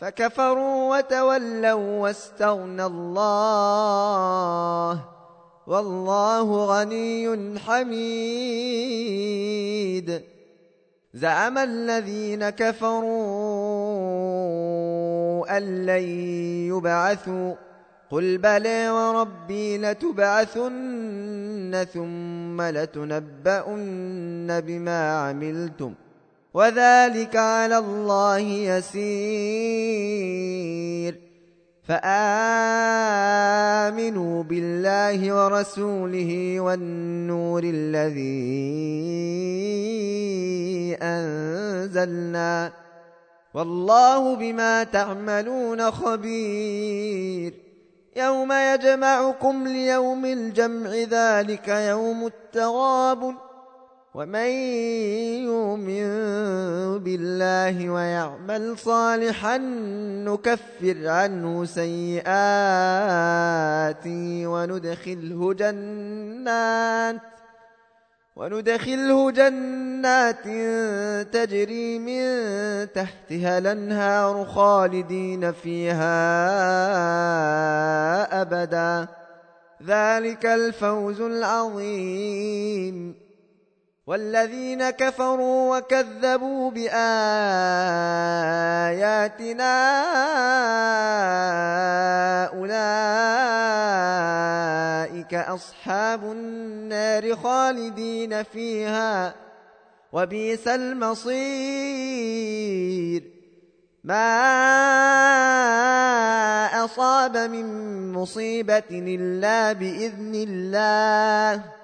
فكفروا وتولوا واستغنى الله والله غني حميد. زعم الذين كفروا أن لن يبعثوا. قل بلى وربي لتبعثن ثم لتنبؤن بما عملتم. وذلك على الله يسير. فآمنوا بالله ورسوله والنور الذي أنزلنا. والله بما تعملون خبير. يوم يجمعكم ليوم الجمع ذلك يوم التغابن. ومن يؤمن بالله ويعمل صالحا نكفر عنه سيئاته وندخله جنات وندخله جنات تجري من تحتها الأنهار خالدين فيها أبدا. ذلك الفوز العظيم. والذين كفروا وكذبوا بآياتنا أولئك أصحاب النار خالدين فيها وبئس المصير. ما أصاب من مصيبة إلا بإذن الله.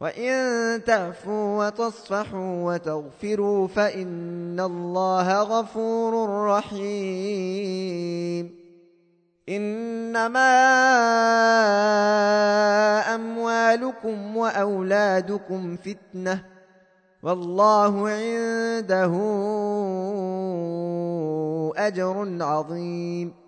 وإن تعفوا وتصفحوا وتغفروا فإن الله غفور رحيم إنما أموالكم وأولادكم فتنة والله عنده أجر عظيم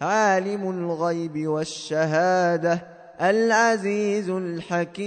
عالم الغيب والشهادة العزيز الحكيم.